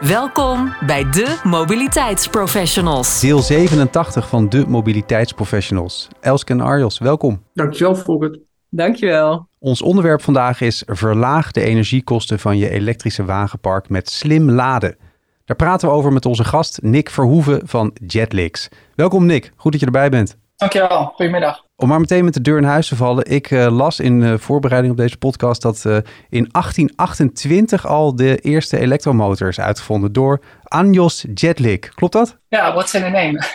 Welkom bij de Mobiliteitsprofessionals. Deel 87 van de Mobiliteitsprofessionals. Elske en Arjos, welkom. Dankjewel, Volkert. Dankjewel. Ons onderwerp vandaag is verlaag de energiekosten van je elektrische wagenpark met slim laden. Daar praten we over met onze gast Nick Verhoeven van Jetlix. Welkom Nick, goed dat je erbij bent. Dankjewel, goedemiddag. Om maar meteen met de deur in huis te vallen. Ik uh, las in uh, voorbereiding op deze podcast dat uh, in 1828 al de eerste elektromotor is uitgevonden door Anjos Jetlik. Klopt dat? Ja, wat zijn de namen?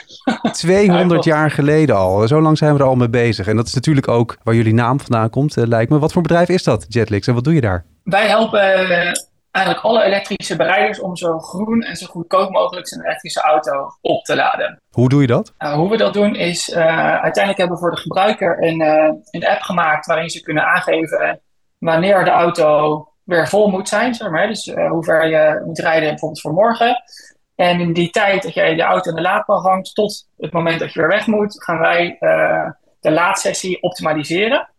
200 jaar geleden al. Zo lang zijn we er al mee bezig. En dat is natuurlijk ook waar jullie naam vandaan komt, lijkt me. Wat voor bedrijf is dat, Jetlix, en wat doe je daar? Wij helpen eigenlijk alle elektrische bereiders om zo groen en zo goedkoop mogelijk zijn elektrische auto op te laden. Hoe doe je dat? Uh, hoe we dat doen is, uh, uiteindelijk hebben we voor de gebruiker een, uh, een app gemaakt waarin ze kunnen aangeven wanneer de auto weer vol moet zijn. Zeg maar. Dus hoe ver je moet rijden bijvoorbeeld voor morgen. En in die tijd dat jij de auto in de laadpaal hangt tot het moment dat je weer weg moet, gaan wij de laadsessie optimaliseren.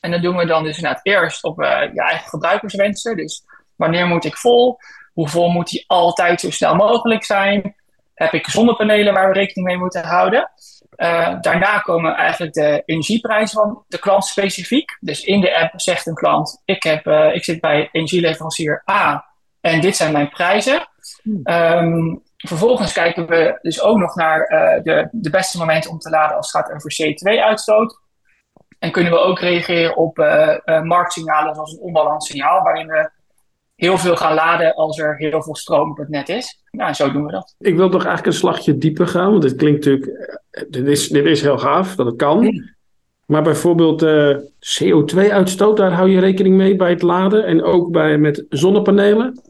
En dat doen we dan dus inderdaad eerst op je eigen gebruikerswensen. Dus Wanneer moet ik vol? Hoe vol moet die altijd zo snel mogelijk zijn? Heb ik zonnepanelen waar we rekening mee moeten houden? Uh, daarna komen eigenlijk de energieprijzen van de klant specifiek. Dus in de app zegt een klant: Ik, heb, uh, ik zit bij energieleverancier A en dit zijn mijn prijzen. Um, vervolgens kijken we dus ook nog naar uh, de, de beste momenten om te laden als het gaat over CO2-uitstoot. En kunnen we ook reageren op marktsignalen zoals een onbalanssignaal, waarin we heel veel gaan laden als er heel veel stroom op het net is. Nou, zo doen we dat. Ik wil toch eigenlijk een slagje dieper gaan, want dit klinkt natuurlijk, eh, dit is, dit is heel gaaf dat het kan. Maar bijvoorbeeld uh, CO2-uitstoot, daar hou je rekening mee bij het laden en ook bij, met zonnepanelen.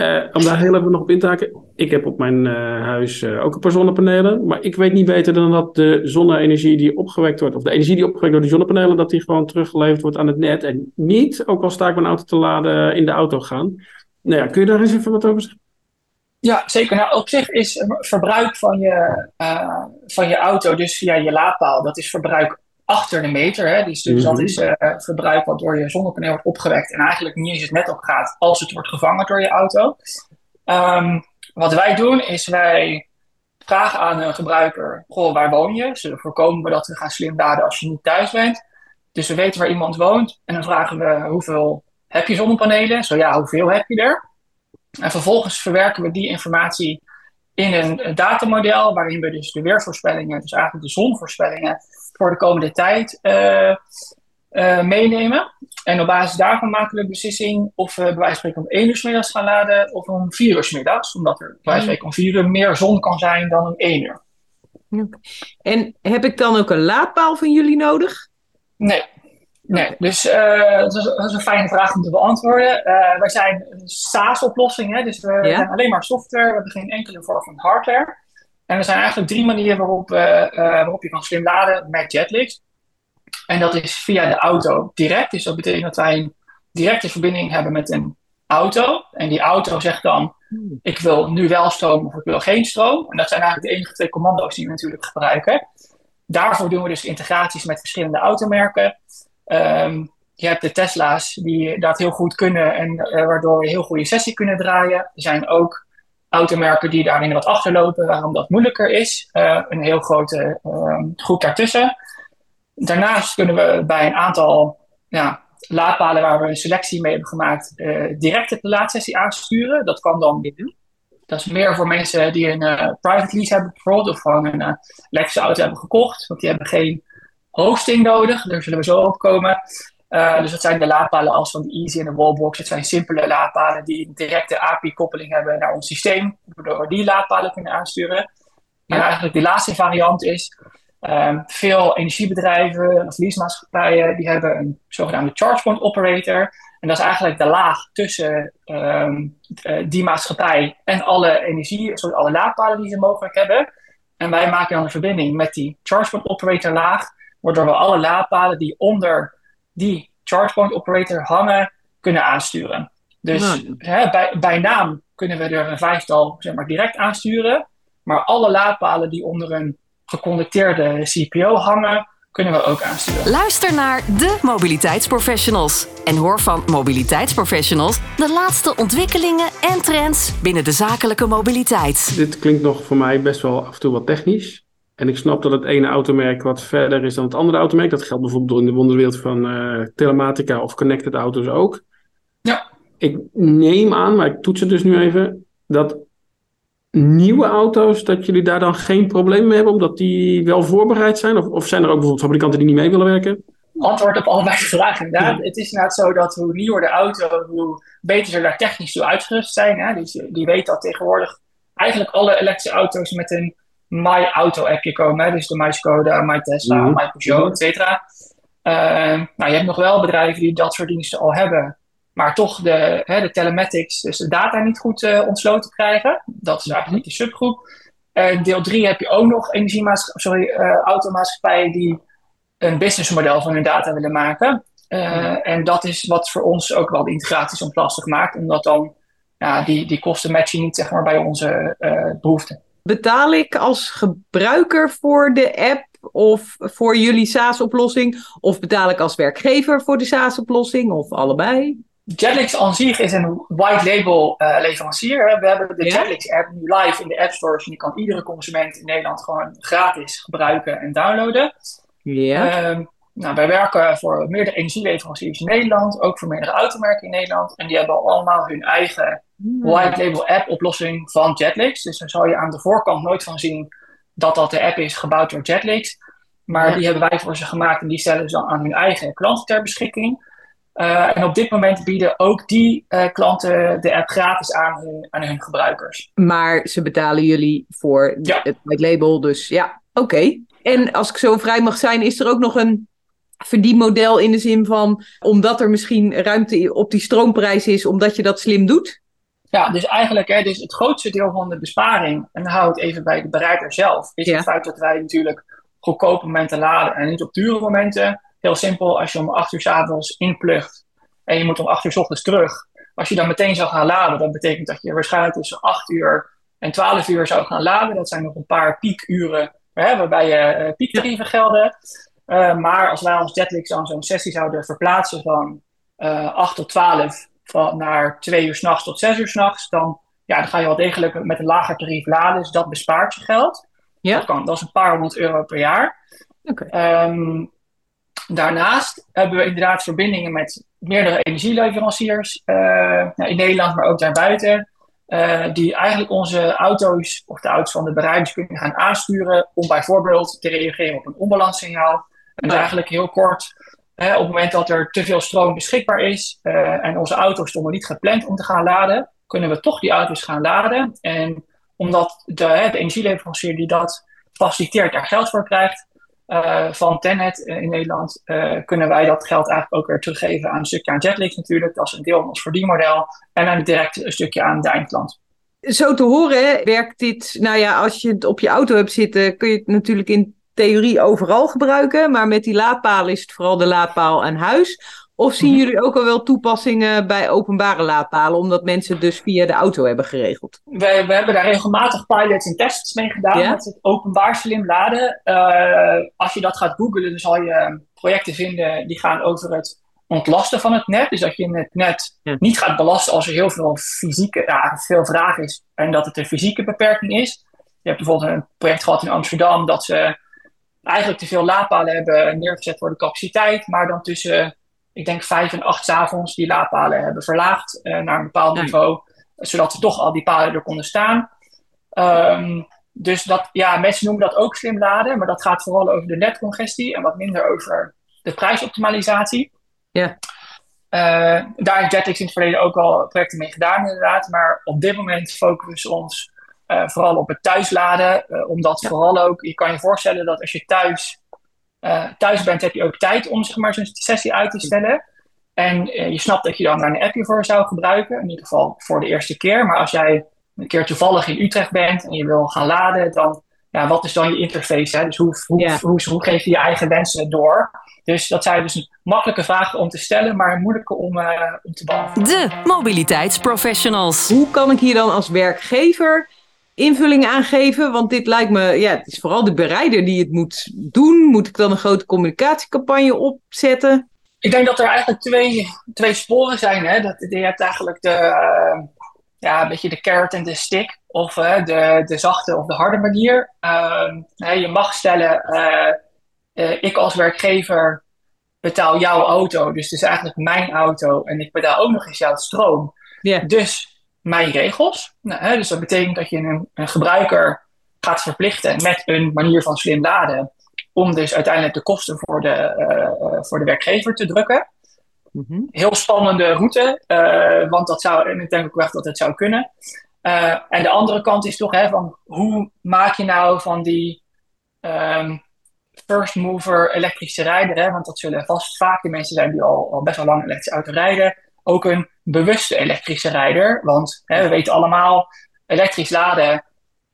Uh, om daar heel even nog op in te haken. Ik heb op mijn uh, huis uh, ook een paar zonnepanelen. Maar ik weet niet beter dan dat de zonne-energie die opgewekt wordt, of de energie die opgewekt door die zonnepanelen, dat die gewoon teruggeleverd wordt aan het net. En niet, ook al sta ik mijn auto te laden, in de auto gaan. Nou ja, kun je daar eens even wat over zeggen? Ja, zeker. Nou, op zich is verbruik van je, van je auto, dus via je laadpaal, dat is verbruik achter de meter. Hè? Dus, dus dat Mhm. is uh, verbruik wat door je zonnepaneel wordt opgewekt en eigenlijk niet eens het net opgaat als het wordt gevangen door je auto. Um, wat wij doen is wij vragen aan een gebruiker, goh, waar woon je? Zullen voorkomen we dat we gaan slim laden als je niet thuis bent. Dus we weten waar iemand woont en dan vragen we hoeveel heb je zonnepanelen? Zo ja, hoeveel heb je er? En vervolgens verwerken we die informatie in een datamodel waarin we dus de weervoorspellingen, dus eigenlijk de zonvoorspellingen, voor de komende tijd uh, uh, meenemen. En op basis daarvan maken we de beslissing of we bij wijze van spreken om 1 uur middags gaan laden of om 4 uur middags. Omdat er bij wijze van spreken om 4 uur meer zon kan zijn dan om 1 uur. En heb ik dan ook een laadpaal van jullie nodig? Nee. Nee, dus uh, dat, is, dat, is, een fijne vraag om te beantwoorden. wij zijn een SaaS-oplossing, hè? dus we ja? zijn alleen maar software, we hebben geen enkele vorm van hardware. En er zijn eigenlijk drie manieren waarop, uh, uh, waarop je kan slim laden met Jetlix. En dat is via de auto direct. Dus dat betekent dat wij een directe verbinding hebben met een auto. En die auto zegt dan, ik wil nu wel stroom of ik wil geen stroom. En dat zijn eigenlijk de enige twee commando's die we natuurlijk gebruiken. Daarvoor doen we dus integraties met verschillende automerken. Um, je hebt de Tesla's die dat heel goed kunnen en uh, waardoor we heel goede sessie kunnen draaien. Er zijn ook automerken die daarin wat achterlopen, waarom dat moeilijker is. Uh, een heel grote uh, groep daartussen. Daarnaast kunnen we bij een aantal ja, laadpalen waar we een selectie mee hebben gemaakt, uh, direct de laadsessie aansturen. Dat kan dan Dat is meer voor mensen die een uh, private lease hebben bijvoorbeeld, of gewoon een uh, auto hebben gekocht, want die hebben geen hosting nodig. Daar zullen we zo op komen. Uh, dus dat zijn de laadpalen als van de Easy en de Wallbox. Het zijn simpele laadpalen die een directe API-koppeling hebben naar ons systeem, waardoor we die laadpalen kunnen aansturen. En eigenlijk de laatste variant is, um, veel energiebedrijven of leasemaatschappijen, die hebben een zogenaamde charge point operator. En dat is eigenlijk de laag tussen um, die maatschappij en alle energie, alle laadpalen die ze mogelijk hebben. En wij maken dan een verbinding met die ChargePoint operator laag, waardoor we alle laadpalen die onder die ChargePoint operator hangen, kunnen aansturen. Dus Nou. hè, bij, bij naam kunnen we er een vijftal zeg maar, direct aansturen. Maar alle laadpalen die onder een geconnecteerde CPO hangen, kunnen we ook aansturen. Luister naar de mobiliteitsprofessionals en hoor van mobiliteitsprofessionals de laatste ontwikkelingen en trends binnen de zakelijke mobiliteit. Dit klinkt nog voor mij best wel af en toe wat technisch. En ik snap dat het ene automerk wat verder is dan het andere automerk. Dat geldt bijvoorbeeld in de wonderwereld van eh, telematica of connected auto's ook. Ja. Ik neem aan, maar ik toets het dus nu even, dat nieuwe auto's, dat jullie daar dan geen probleem mee hebben, omdat die wel voorbereid zijn? Of, of zijn er ook bijvoorbeeld fabrikanten die niet mee willen werken? Antwoord op allebei de vragen. Inderdaad. Het is inderdaad zo dat hoe nieuwer de auto, hoe beter ze daar technisch toe uitgerust zijn. Hè? Dus die weet dat tegenwoordig eigenlijk alle elektrische auto's met een My Auto appje komen. Hè? Dus de My Skoda, My Tesla, Mhm. My Peugeot, et cetera. Eh, nou, je hebt nog wel bedrijven die dat soort diensten al hebben. Maar toch de, hè, de telematics, dus de data niet goed eh, ontsloten krijgen. Dat is eigenlijk die subgroep. Eh, deel 3 heb je ook nog sorry, eh, automaatschappijen die een businessmodel van hun data willen maken. Eh, En dat is wat voor ons ook wel de integratie soms lastig maakt, omdat dan ja, die, die kosten matchen niet zeg maar, bij onze eh, behoeften. Betaal ik als gebruiker voor de app of voor jullie SaaS-oplossing? Of betaal ik als werkgever voor de SaaS-oplossing? Of allebei? Jetlix aan zich is een white label eh, leverancier. hè. We hebben de Ja. Jetlix app nu live in de App Stores en die kan iedere consument in Nederland gewoon gratis gebruiken en downloaden. Ja. Ehm, nou, wij werken voor meerdere energieleveranciers in Nederland, ook voor meerdere automerken in Nederland. En die hebben allemaal hun eigen white label app oplossing van Jetlix. Dus daar zal je aan de voorkant nooit van zien dat dat de app is gebouwd door Jetlix. Maar Ja. die hebben wij voor ze gemaakt en die stellen ze dan aan hun eigen klanten ter beschikking. Eh, en op dit moment bieden ook die eh, klanten de app gratis aan hun, aan hun gebruikers. Maar ze betalen jullie voor Ja. het white label, dus ja, oké. En als ik zo vrij mag zijn, is er ook nog een verdienmodel in de zin van, omdat er misschien ruimte op die stroomprijs is, omdat je dat slim doet? Ja, dus eigenlijk hè, dus het grootste deel van de besparing, en dan hou ik even bij de bereider zelf, is Ja. het feit dat wij natuurlijk goedkope momenten laden en niet op dure momenten. Heel simpel, als je om 8 uur 's avonds inplugt en je moet om 8 uur 's ochtends terug. Als je dan meteen zou gaan laden, dat betekent dat je waarschijnlijk tussen 8 uur en 12 uur zou gaan laden. Dat zijn nog een paar piekuren hè, waarbij je eh, piektarieven gelden. Eh, maar als wij als Jetlix dan zo'n sessie zouden verplaatsen van eh 8 tot 12 van naar 2 uur s'nachts tot 6 uur s'nachts, dan, ja, dan ga je wel degelijk met een lager tarief laden. Dus dat bespaart je geld. Ja. Dat, kan, dat is een paar honderd euro per jaar. Oké. Ehm, daarnaast hebben we inderdaad verbindingen met meerdere energieleveranciers eh, in Nederland, maar ook daarbuiten. eh, die eigenlijk onze auto's of de auto's van de bereiders kunnen gaan aansturen om bijvoorbeeld te reageren op een onbalanssignaal. En eigenlijk heel kort, hè, op het moment dat er te veel stroom beschikbaar is eh, en onze auto's stonden niet gepland om te gaan laden, kunnen we toch die auto's gaan laden. En omdat de, hè, de energieleverancier die dat faciliteert daar geld voor krijgt, eh, van Tenet eh, in Nederland, kunnen wij dat geld eigenlijk ook weer teruggeven aan een stukje aan Jetlix natuurlijk. Dat is een deel van ons verdienmodel. En dan direct een stukje aan de eindklant. Zo te horen werkt dit, nou ja, als je het op je auto hebt zitten, kun je het natuurlijk in theorie overal gebruiken. Maar met die laadpalen is het vooral de laadpaal aan huis. Of zien Mhm. jullie ook al wel toepassingen bij openbare laadpalen, omdat mensen dus via de auto hebben geregeld? We, we hebben daar regelmatig pilots en tests mee gedaan Ja? met het openbaar slim laden. Eh, als je dat gaat googlen, dan zal je projecten vinden die gaan over het ontlasten van het net. Dus dat je het net Ja. niet gaat belasten als er heel veel fysieke, ja, veel vraag is en dat het een fysieke beperking is. Je hebt bijvoorbeeld een project gehad in Amsterdam dat ze eigenlijk te veel laadpalen hebben neergezet voor de capaciteit, maar dan tussen, ik denk vijf en acht avonds die laadpalen hebben verlaagd eh, naar een bepaald niveau, zodat ze toch al die palen er konden staan. Ehm, dus dat, ja, mensen noemen dat ook slim laden, maar dat gaat vooral over de netcongestie en wat minder over de prijsoptimalisatie. Ja. Eh, daar heeft Jetlix in het verleden ook al projecten mee gedaan, inderdaad. Maar op dit moment focussen we ons eh, vooral op het thuisladen. eh, omdat Ja. vooral ook, je kan je voorstellen dat als je thuis, eh, thuis bent, heb je ook tijd om zeg maar, zo'n sessie uit te stellen. En je snapt dat je dan daar een appje voor zou gebruiken. In ieder geval voor de eerste keer. Maar als jij een keer toevallig in Utrecht bent en je wil gaan laden, dan ja, wat is dan je interface? Hè? Dus hoe, hoe, hoe, hoe, geef je je eigen wensen door? Dus dat zijn dus makkelijke vragen om te stellen, maar moeilijke om, uh, om te beantwoorden. De mobiliteitsprofessionals. Hoe kan ik hier dan als werkgever invulling aangeven? Want dit lijkt me, ja, het is vooral de bereider die het moet doen. Moet ik dan een grote communicatiecampagne opzetten? Ik denk dat er eigenlijk twee, twee sporen zijn. Hè? Dat, je hebt eigenlijk de, uh, ja, een beetje de carrot en de stick. Of uh, de, de zachte of de harde manier. Uh, je mag stellen, ik als werkgever betaal jouw auto. Dus het is eigenlijk mijn auto. En ik betaal ook nog eens jouw stroom. Yeah. Dus mijn regels. Nou, hè, dus dat betekent dat je een, een gebruiker gaat verplichten met een manier van slim laden om dus uiteindelijk de kosten voor de, uh, voor de werkgever te drukken. Mm-hmm. Heel spannende route, uh, want dat zou, en ik denk ook echt dat het zou kunnen. Uh, en de andere kant is toch, hè, van hoe maak je nou van die um, first mover elektrische rijder, hè, want dat zullen vast vaak de mensen zijn die al, al best wel lang elektrische auto rijden, ook een bewuste elektrische rijder. Want hè, we weten allemaal, elektrisch laden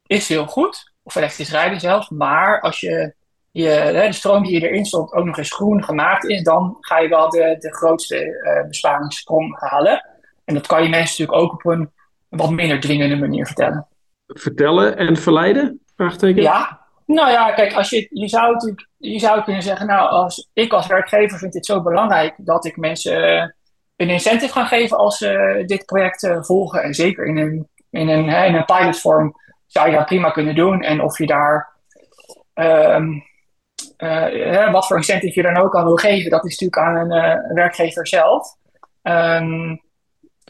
is heel goed, of elektrisch rijden zelfs, maar als je je, de stroom die je erin stopt ook nog eens groen gemaakt is, dan ga je wel de, de grootste uh, besparingssprong halen. En dat kan je mensen natuurlijk ook op een wat minder dwingende manier vertellen. Vertellen en verleiden? Vraagteken? Ja, nou ja, kijk, als je, je, zou natuurlijk, je zou kunnen zeggen, nou, als ik als werkgever vind dit zo belangrijk dat ik mensen uh, een incentive ga geven als ze dit project uh, volgen. En zeker in een, in een, in een pilotvorm zou je dat prima kunnen doen. En of je daar um, uh, wat voor incentive je dan ook aan wil geven, dat is natuurlijk aan een uh, werkgever zelf. Um,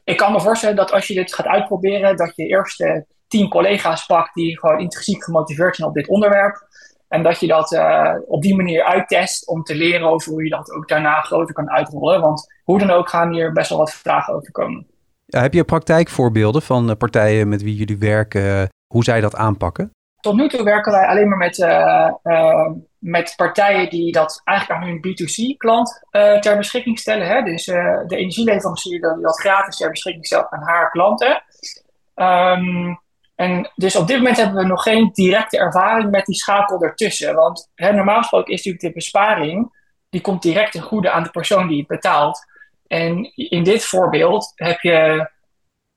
ik kan me voorstellen dat als je dit gaat uitproberen, dat je eerst uh, tien collega's pakt die gewoon intrinsiek gemotiveerd zijn op dit onderwerp. En dat je dat op die manier uittest om te leren over hoe je dat ook daarna groter kan uitrollen. Want hoe dan ook gaan hier best wel wat vragen over komen. Ja, heb je praktijkvoorbeelden van partijen met wie jullie werken, hoe zij dat aanpakken? Tot nu toe werken wij alleen maar met, uh, uh, met partijen die dat eigenlijk aan hun B2C-klant uh, ter beschikking stellen. Hè? Dus de energieleverancier die dat gratis ter beschikking stelt aan haar klanten. Um, en dus op dit moment hebben we nog geen directe ervaring met die schakel ertussen. Want hè, normaal gesproken is natuurlijk de besparing, die komt direct ten goede aan de persoon die het betaalt. En in dit voorbeeld heb je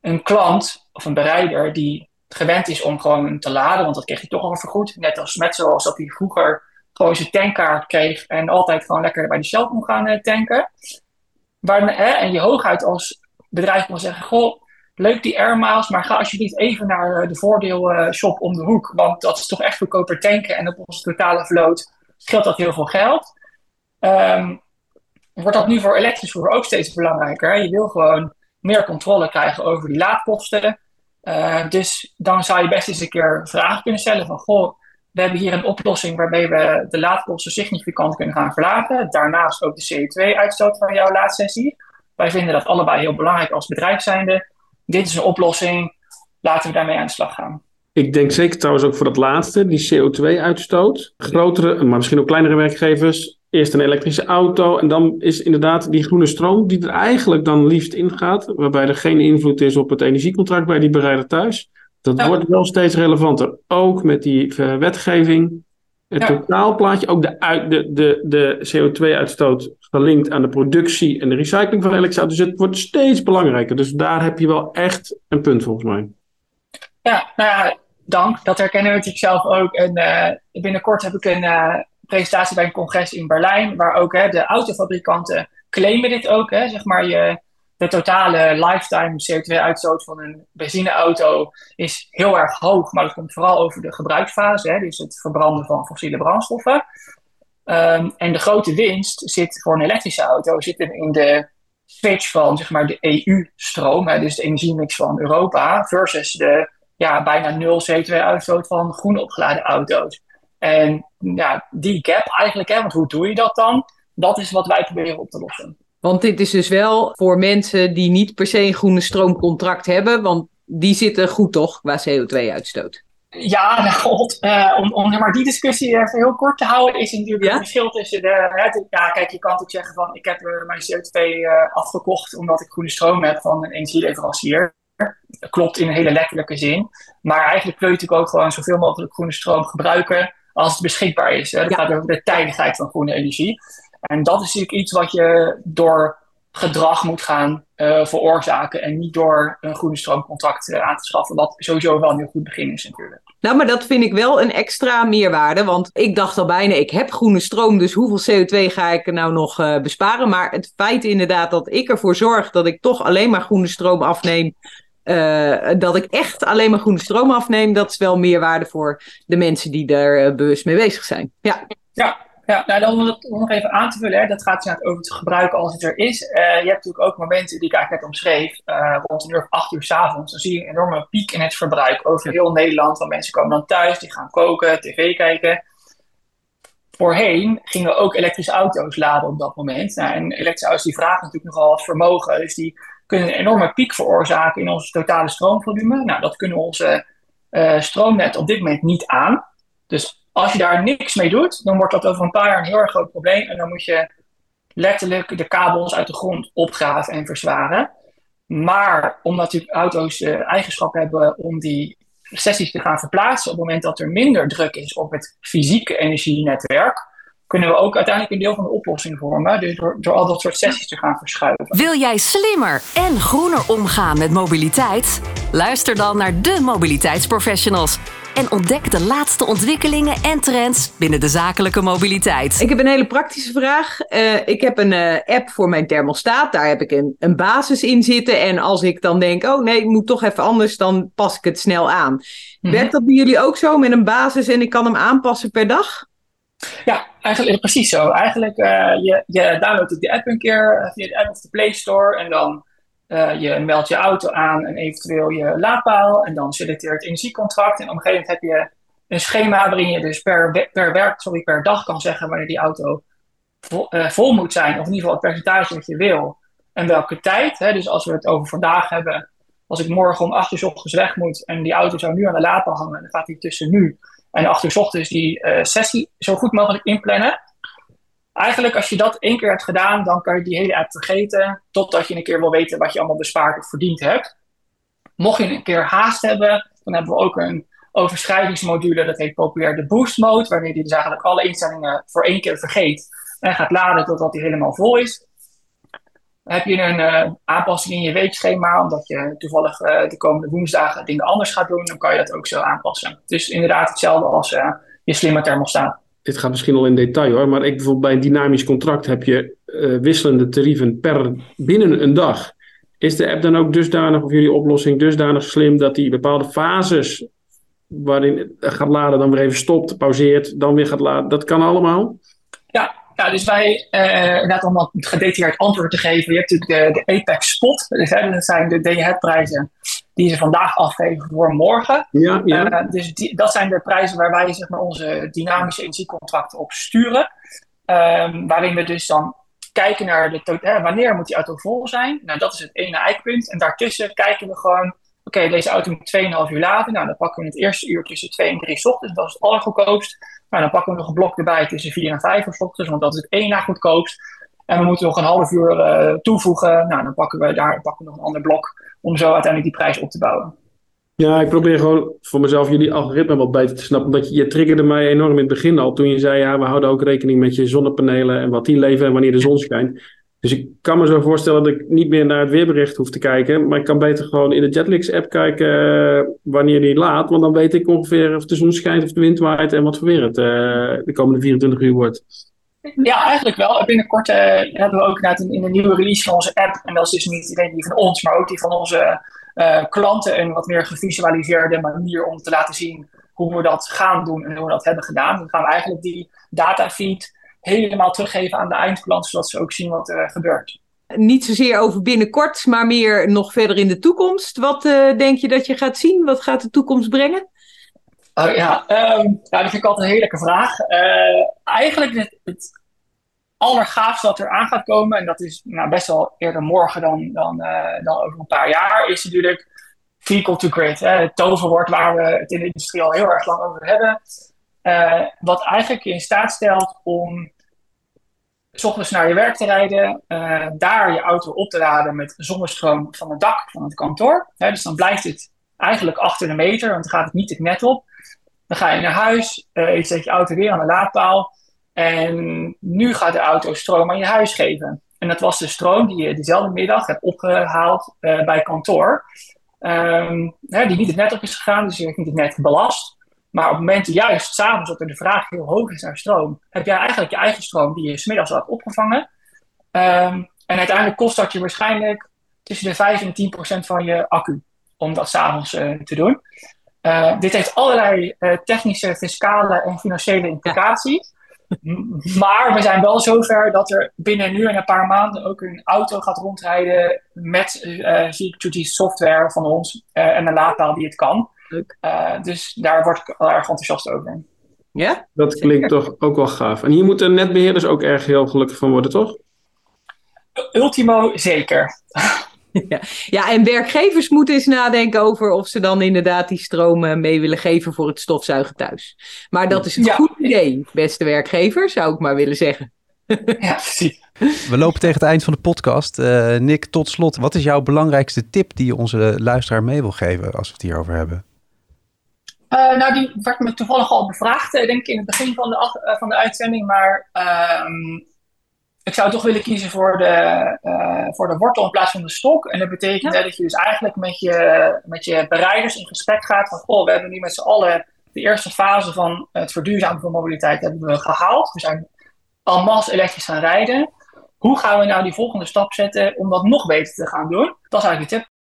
een klant of een bereider die gewend is om gewoon te laden, want dat kreeg hij toch al vergoed. Net als met zoals dat hij vroeger gewoon zijn tankkaart kreeg en altijd gewoon lekker bij de Shell kon gaan tanken. Waar, hè, en je hooguit als bedrijf kon zeggen, goh, leuk die air miles, maar ga alsjeblieft even naar de voordeelshop om de hoek, want dat is toch echt goedkoper tanken en op onze totale vloot scheelt dat heel veel geld. Um, wordt dat nu voor elektrisch voer ook steeds belangrijker. Je wil gewoon meer controle krijgen over die laadkosten. Uh, dus dan zou je best eens een keer vragen kunnen stellen van, goh, we hebben hier een oplossing waarmee we de laadkosten significant kunnen gaan verlagen. Daarnaast ook de CO2-uitstoot van jouw laadsessie. Wij vinden dat allebei heel belangrijk als bedrijf zijnde. Dit is een oplossing, laten we daarmee aan de slag gaan. Ik denk zeker trouwens ook voor dat laatste, die CO2-uitstoot. Grotere, maar misschien ook kleinere werkgevers, eerst een elektrische auto en dan is inderdaad die groene stroom die er eigenlijk dan liefst ingaat, waarbij er geen invloed is op het energiecontract bij die bereider thuis. Dat ja. wordt wel steeds relevanter, ook met die uh, wetgeving. Het ja. totaalplaatje, ook de, de, de, de CO2-uitstoot gelinkt aan de productie en de recycling van elektrische auto's. Dus het wordt steeds belangrijker. Dus daar heb je wel echt een punt volgens mij. Ja, nou ja, dank. Dat herkennen we natuurlijk zelf ook. En uh, binnenkort heb ik een uh, presentatie bij een congres in Berlijn, waar ook hè, de autofabrikanten claimen dit ook. Hè, zeg maar je, de totale lifetime CO2-uitstoot van een benzineauto is heel erg hoog, maar dat komt vooral over de gebruiksfase, hè, dus het verbranden van fossiele brandstoffen. Um, en de grote winst zit voor een elektrische auto zit in de switch van zeg maar, de EU-stroom, dus de energiemix van Europa, versus de ja, bijna nul CO2-uitstoot van groen opgeladen auto's. En ja, die gap eigenlijk, hè, want hoe doe je dat dan? Dat is wat wij proberen op te lossen. Want dit is dus wel voor mensen die niet per se een groene stroomcontract hebben, want die zitten goed toch qua CO2-uitstoot? Ja, nou god, uh, om, om maar die discussie even heel kort te houden, is natuurlijk ja? het verschil tussen de, hè, Ja, kijk, je kan natuurlijk zeggen van ik heb uh, mijn CO2 uh, afgekocht omdat ik groene stroom heb van een energieleverancier. klopt in een hele letterlijke zin. Maar eigenlijk wil je natuurlijk ook gewoon zoveel mogelijk groene stroom gebruiken als het beschikbaar is. Hè. Dat gaat over de tijdigheid van groene energie. En dat is natuurlijk iets wat je door gedrag moet gaan uh, veroorzaken. En niet door een groene stroomcontract uh, aan te schaffen. Wat sowieso wel een heel goed begin is natuurlijk. Nou, maar dat vind ik wel een extra meerwaarde. Want ik dacht al bijna, ik heb groene stroom. Dus hoeveel CO2 ga ik er nou nog uh, besparen? Maar het feit inderdaad dat ik ervoor zorg dat ik toch alleen maar groene stroom afneem. Dat ik echt alleen maar groene stroom afneem. Dat is wel meerwaarde voor de mensen die daar bewust mee bezig zijn. Ja. Ja, ja, nou dan om het nog even aan te vullen, hè, dat gaat dus over het gebruiken als het er is. Uh, je hebt natuurlijk ook momenten die ik eigenlijk net omschreef, rond een uur of acht uur s'avonds. Dan zie je een enorme piek in het verbruik over heel Nederland. Want mensen komen dan thuis, die gaan koken, tv kijken. Voorheen gingen we ook elektrische auto's laden op dat moment. Nou, en elektrische auto's die vragen natuurlijk nogal wat vermogen. Dus die kunnen een enorme piek veroorzaken in ons totale stroomvolume. Nou, dat kunnen onze uh, stroomnet op dit moment niet aan. Dus als je daar niks mee doet, dan wordt dat over een paar jaar een heel erg groot probleem. En dan moet je letterlijk de kabels uit de grond opgraven en verzwaren. Maar omdat die auto's de eigenschap hebben om die sessies te gaan verplaatsen op het moment dat er minder druk is op het fysieke energienetwerk, kunnen we ook uiteindelijk een deel van de oplossing vormen. Dus door, door al dat soort sessies te gaan verschuiven. Wil jij slimmer en groener omgaan met mobiliteit? Luister dan naar de mobiliteitsprofessionals en ontdek de laatste ontwikkelingen en trends binnen de zakelijke mobiliteit. Ik heb een hele praktische vraag. Uh, ik heb een uh, app voor mijn thermostaat. Daar heb ik een, een basis in zitten. En als ik dan denk, oh nee, ik moet toch even anders, dan pas ik het snel aan. Mm Werkt dat bij jullie ook zo met een basis en ik kan hem aanpassen per dag? Ja, eigenlijk precies zo. Eigenlijk, uh, je, je downloadt de app een keer via de app of de Play Store en dan uh, je meldt je auto aan en eventueel je laadpaal. En dan selecteer je het energiecontract. En op een gegeven moment heb je een schema waarin je dus per, per, werk, sorry, per dag kan zeggen wanneer die auto vol, vol, moet zijn. Of in ieder geval het percentage dat je wil. En welke tijd. Hè? Dus als we het over vandaag hebben. Als ik morgen om 8 uur ochtends weg moet en die auto zou nu aan de laadpaal hangen. Dan gaat die tussen nu en 8 uur die uh, sessie zo goed mogelijk inplannen eigenlijk als je dat één keer hebt gedaan, dan kan je die hele app vergeten. Totdat je een keer wil weten wat je allemaal bespaard of verdiend hebt. Mocht je een keer haast hebben, dan hebben we ook een overschrijdingsmodule. Dat heet populair de boost mode. Wanneer je dus eigenlijk alle instellingen voor één keer vergeet. En gaat laden totdat die helemaal vol is. Heb je een uh, aanpassing in je weekschema, omdat je toevallig uh, de komende woensdagen dingen anders gaat doen, dan kan je dat ook zo aanpassen. Dus inderdaad hetzelfde als uh, je slimme thermostaat dit gaat misschien al in detail hoor, maar ik bijvoorbeeld bij een dynamisch contract heb je wisselende tarieven per binnen een dag. Is de app dan ook dusdanig, of jullie oplossing dusdanig slim, dat die bepaalde fases waarin het gaat laden, dan weer even stopt, pauzeert, dan weer gaat laden? Dat kan allemaal? Ja, dus wij, uh, inderdaad om wat gedetailleerd antwoord te geven, je hebt natuurlijk de, de Apex Spot, dus, hè, dat zijn de day-ahead-prijzen die ze vandaag afgeven voor morgen. Ja, ja. Uh, dus die, dat zijn de prijzen waar wij zeg maar, onze dynamische energiecontracten op sturen. Um, waarin we dus dan kijken naar de hè, wanneer moet die auto vol zijn. Nou, dat is het ene eikpunt. En daartussen kijken we gewoon, oké, deze auto moet 2,5 uur laden. Nou, dan pakken we het eerste uur tussen 2 en 3 ochtends. Dat is het allergoedkoopst. Nou, dan pakken we nog een blok erbij tussen 4 en 5 uur ochtends, want dat is het één na goedkoopst. En we moeten nog een half uur uh, toevoegen. Nou, dan pakken we daar pakken we nog een ander blok om zo uiteindelijk die prijs op te bouwen. Ja, ik probeer gewoon voor mezelf jullie algoritme wat beter te snappen. Omdat je, je triggerde mij enorm in het begin al. Toen je zei, ja, we houden ook rekening met je zonnepanelen en wat die leven en wanneer de zon schijnt. Dus ik kan me zo voorstellen dat ik niet meer naar het weerbericht hoef te kijken. Maar ik kan beter gewoon in de Jetlix app kijken uh, wanneer die laat. Want dan weet ik ongeveer of de zon schijnt of de wind waait en wat voor weer het uh, de komende 24 uur wordt. Ja, eigenlijk wel. Binnenkort uh, hebben we ook in, in een nieuwe release van onze app. En dat is dus niet alleen die van ons, maar ook die van onze klanten. Een wat meer gevisualiseerde manier om te laten zien hoe we dat gaan doen en hoe we dat hebben gedaan. Dan gaan we eigenlijk die datafeed helemaal teruggeven aan de eindklant, zodat ze ook zien wat er gebeurt. Niet zozeer over binnenkort, maar meer nog verder in de toekomst. Wat uh, denk je dat je gaat zien? Wat gaat de toekomst brengen? Oh, ja, um, ja, dat vind ik altijd een heerlijke vraag. Uh, eigenlijk het, het allergaafste wat er aan gaat komen, en dat is nou, best wel eerder morgen dan, dan, uh, dan over een paar jaar, is natuurlijk vehicle to grid. Hè, het toverwoord waar we het in de industrie al heel erg lang over hebben. Uh, wat eigenlijk in staat stelt om s ochtends naar je werk te rijden, uh, daar je auto op te laden met zonnestroom van het dak van het kantoor. dus dan blijft het eigenlijk achter de meter, want dan gaat het niet het net op. Dan ga je naar huis, uh, je zet je auto weer aan de laadpaal. En nu gaat de auto stroom aan je huis geven. En dat was de stroom die je diezelfde middag hebt opgehaald uh, bij kantoor. Um, hè, die niet het net op is gegaan, dus je hebt niet het net belast. Maar op momenten juist s'avonds dat er de vraag heel hoog is naar stroom, heb jij eigenlijk je eigen stroom die je smiddags had opgevangen. Um, en uiteindelijk kost dat je waarschijnlijk tussen de 5 en 10 procent van je accu om dat s'avonds uh, te doen. Uh, dit heeft allerlei uh, technische, fiscale en financiële implicaties. Maar we zijn wel zover dat er binnen nu en een paar maanden ook een auto gaat rondrijden met uh, software van ons en een laadpaal die het kan. Uh, dus daar word ik wel erg enthousiast over. Ja? Dat klinkt toch ook wel gaaf. En hier moeten netbeheerders ook erg heel gelukkig van worden, toch? Ultimo zeker. Ja. ja, en werkgevers moeten eens nadenken over of ze dan inderdaad die stroom mee willen geven voor het stofzuigen thuis. Maar dat is een ja. goed idee, beste werkgever, zou ik maar willen zeggen. Ja, precies. We lopen tegen het eind van de podcast. Uh, Nick, tot slot, wat is jouw belangrijkste tip die je onze luisteraar mee wil geven als we het hierover hebben? Uh, nou, die werd me toevallig al bevraagd, denk ik, in het begin van de, uh, van de uitzending. Maar uh, ik zou toch willen kiezen voor de, uh, voor de wortel in plaats van de stok. En dat betekent ja. dat je dus eigenlijk met je, met je bereiders in gesprek gaat van... Goh, we hebben nu met z'n allen de eerste fase van het verduurzamen van mobiliteit hebben we gehaald. We zijn al mas elektrisch gaan rijden. Hoe gaan we nou die volgende stap zetten om dat nog beter te gaan doen? Dat is eigenlijk de tip.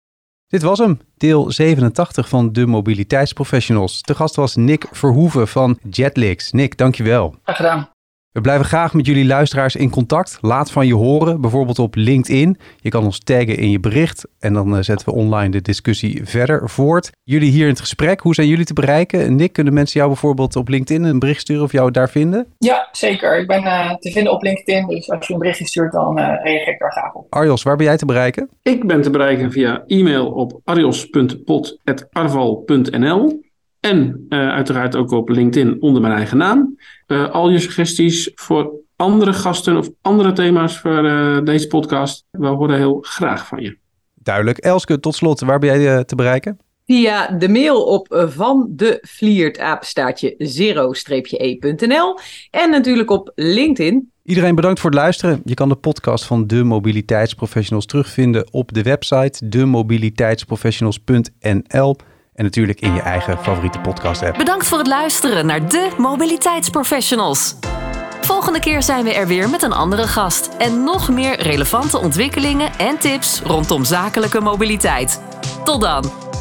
Dit was hem, deel 87 van de Mobiliteitsprofessionals. De gast was Nick Verhoeven van Jetlix. Nick, dankjewel. Graag gedaan. We blijven graag met jullie luisteraars in contact. Laat van je horen, bijvoorbeeld op LinkedIn. Je kan ons taggen in je bericht en dan uh, zetten we online de discussie verder voort. Jullie hier in het gesprek, hoe zijn jullie te bereiken? Nick, kunnen mensen jou bijvoorbeeld op LinkedIn een bericht sturen of jou daar vinden? Ja, zeker. Ik ben uh, te vinden op LinkedIn, dus als je een berichtje stuurt, dan uh, reageer ik daar graag op. Arjos, waar ben jij te bereiken? Ik ben te bereiken via e-mail op arjos.pot.arval.nl. En uh, uiteraard ook op LinkedIn onder mijn eigen naam. Uh, al je suggesties voor andere gasten of andere thema's voor uh, deze podcast. We horen heel graag van je. Duidelijk. Elske, tot slot, waar ben jij te bereiken? Via de mail op van de Vliert apenstaartje zero-e.nl en natuurlijk op LinkedIn. Iedereen bedankt voor het luisteren. Je kan de podcast van de Mobiliteitsprofessionals terugvinden op de website demobiliteitsprofessionals.nl. En natuurlijk in je eigen favoriete podcast app. Bedankt voor het luisteren naar de Mobiliteitsprofessionals. Volgende keer zijn we er weer met een andere gast en nog meer relevante ontwikkelingen en tips rondom zakelijke mobiliteit. Tot dan!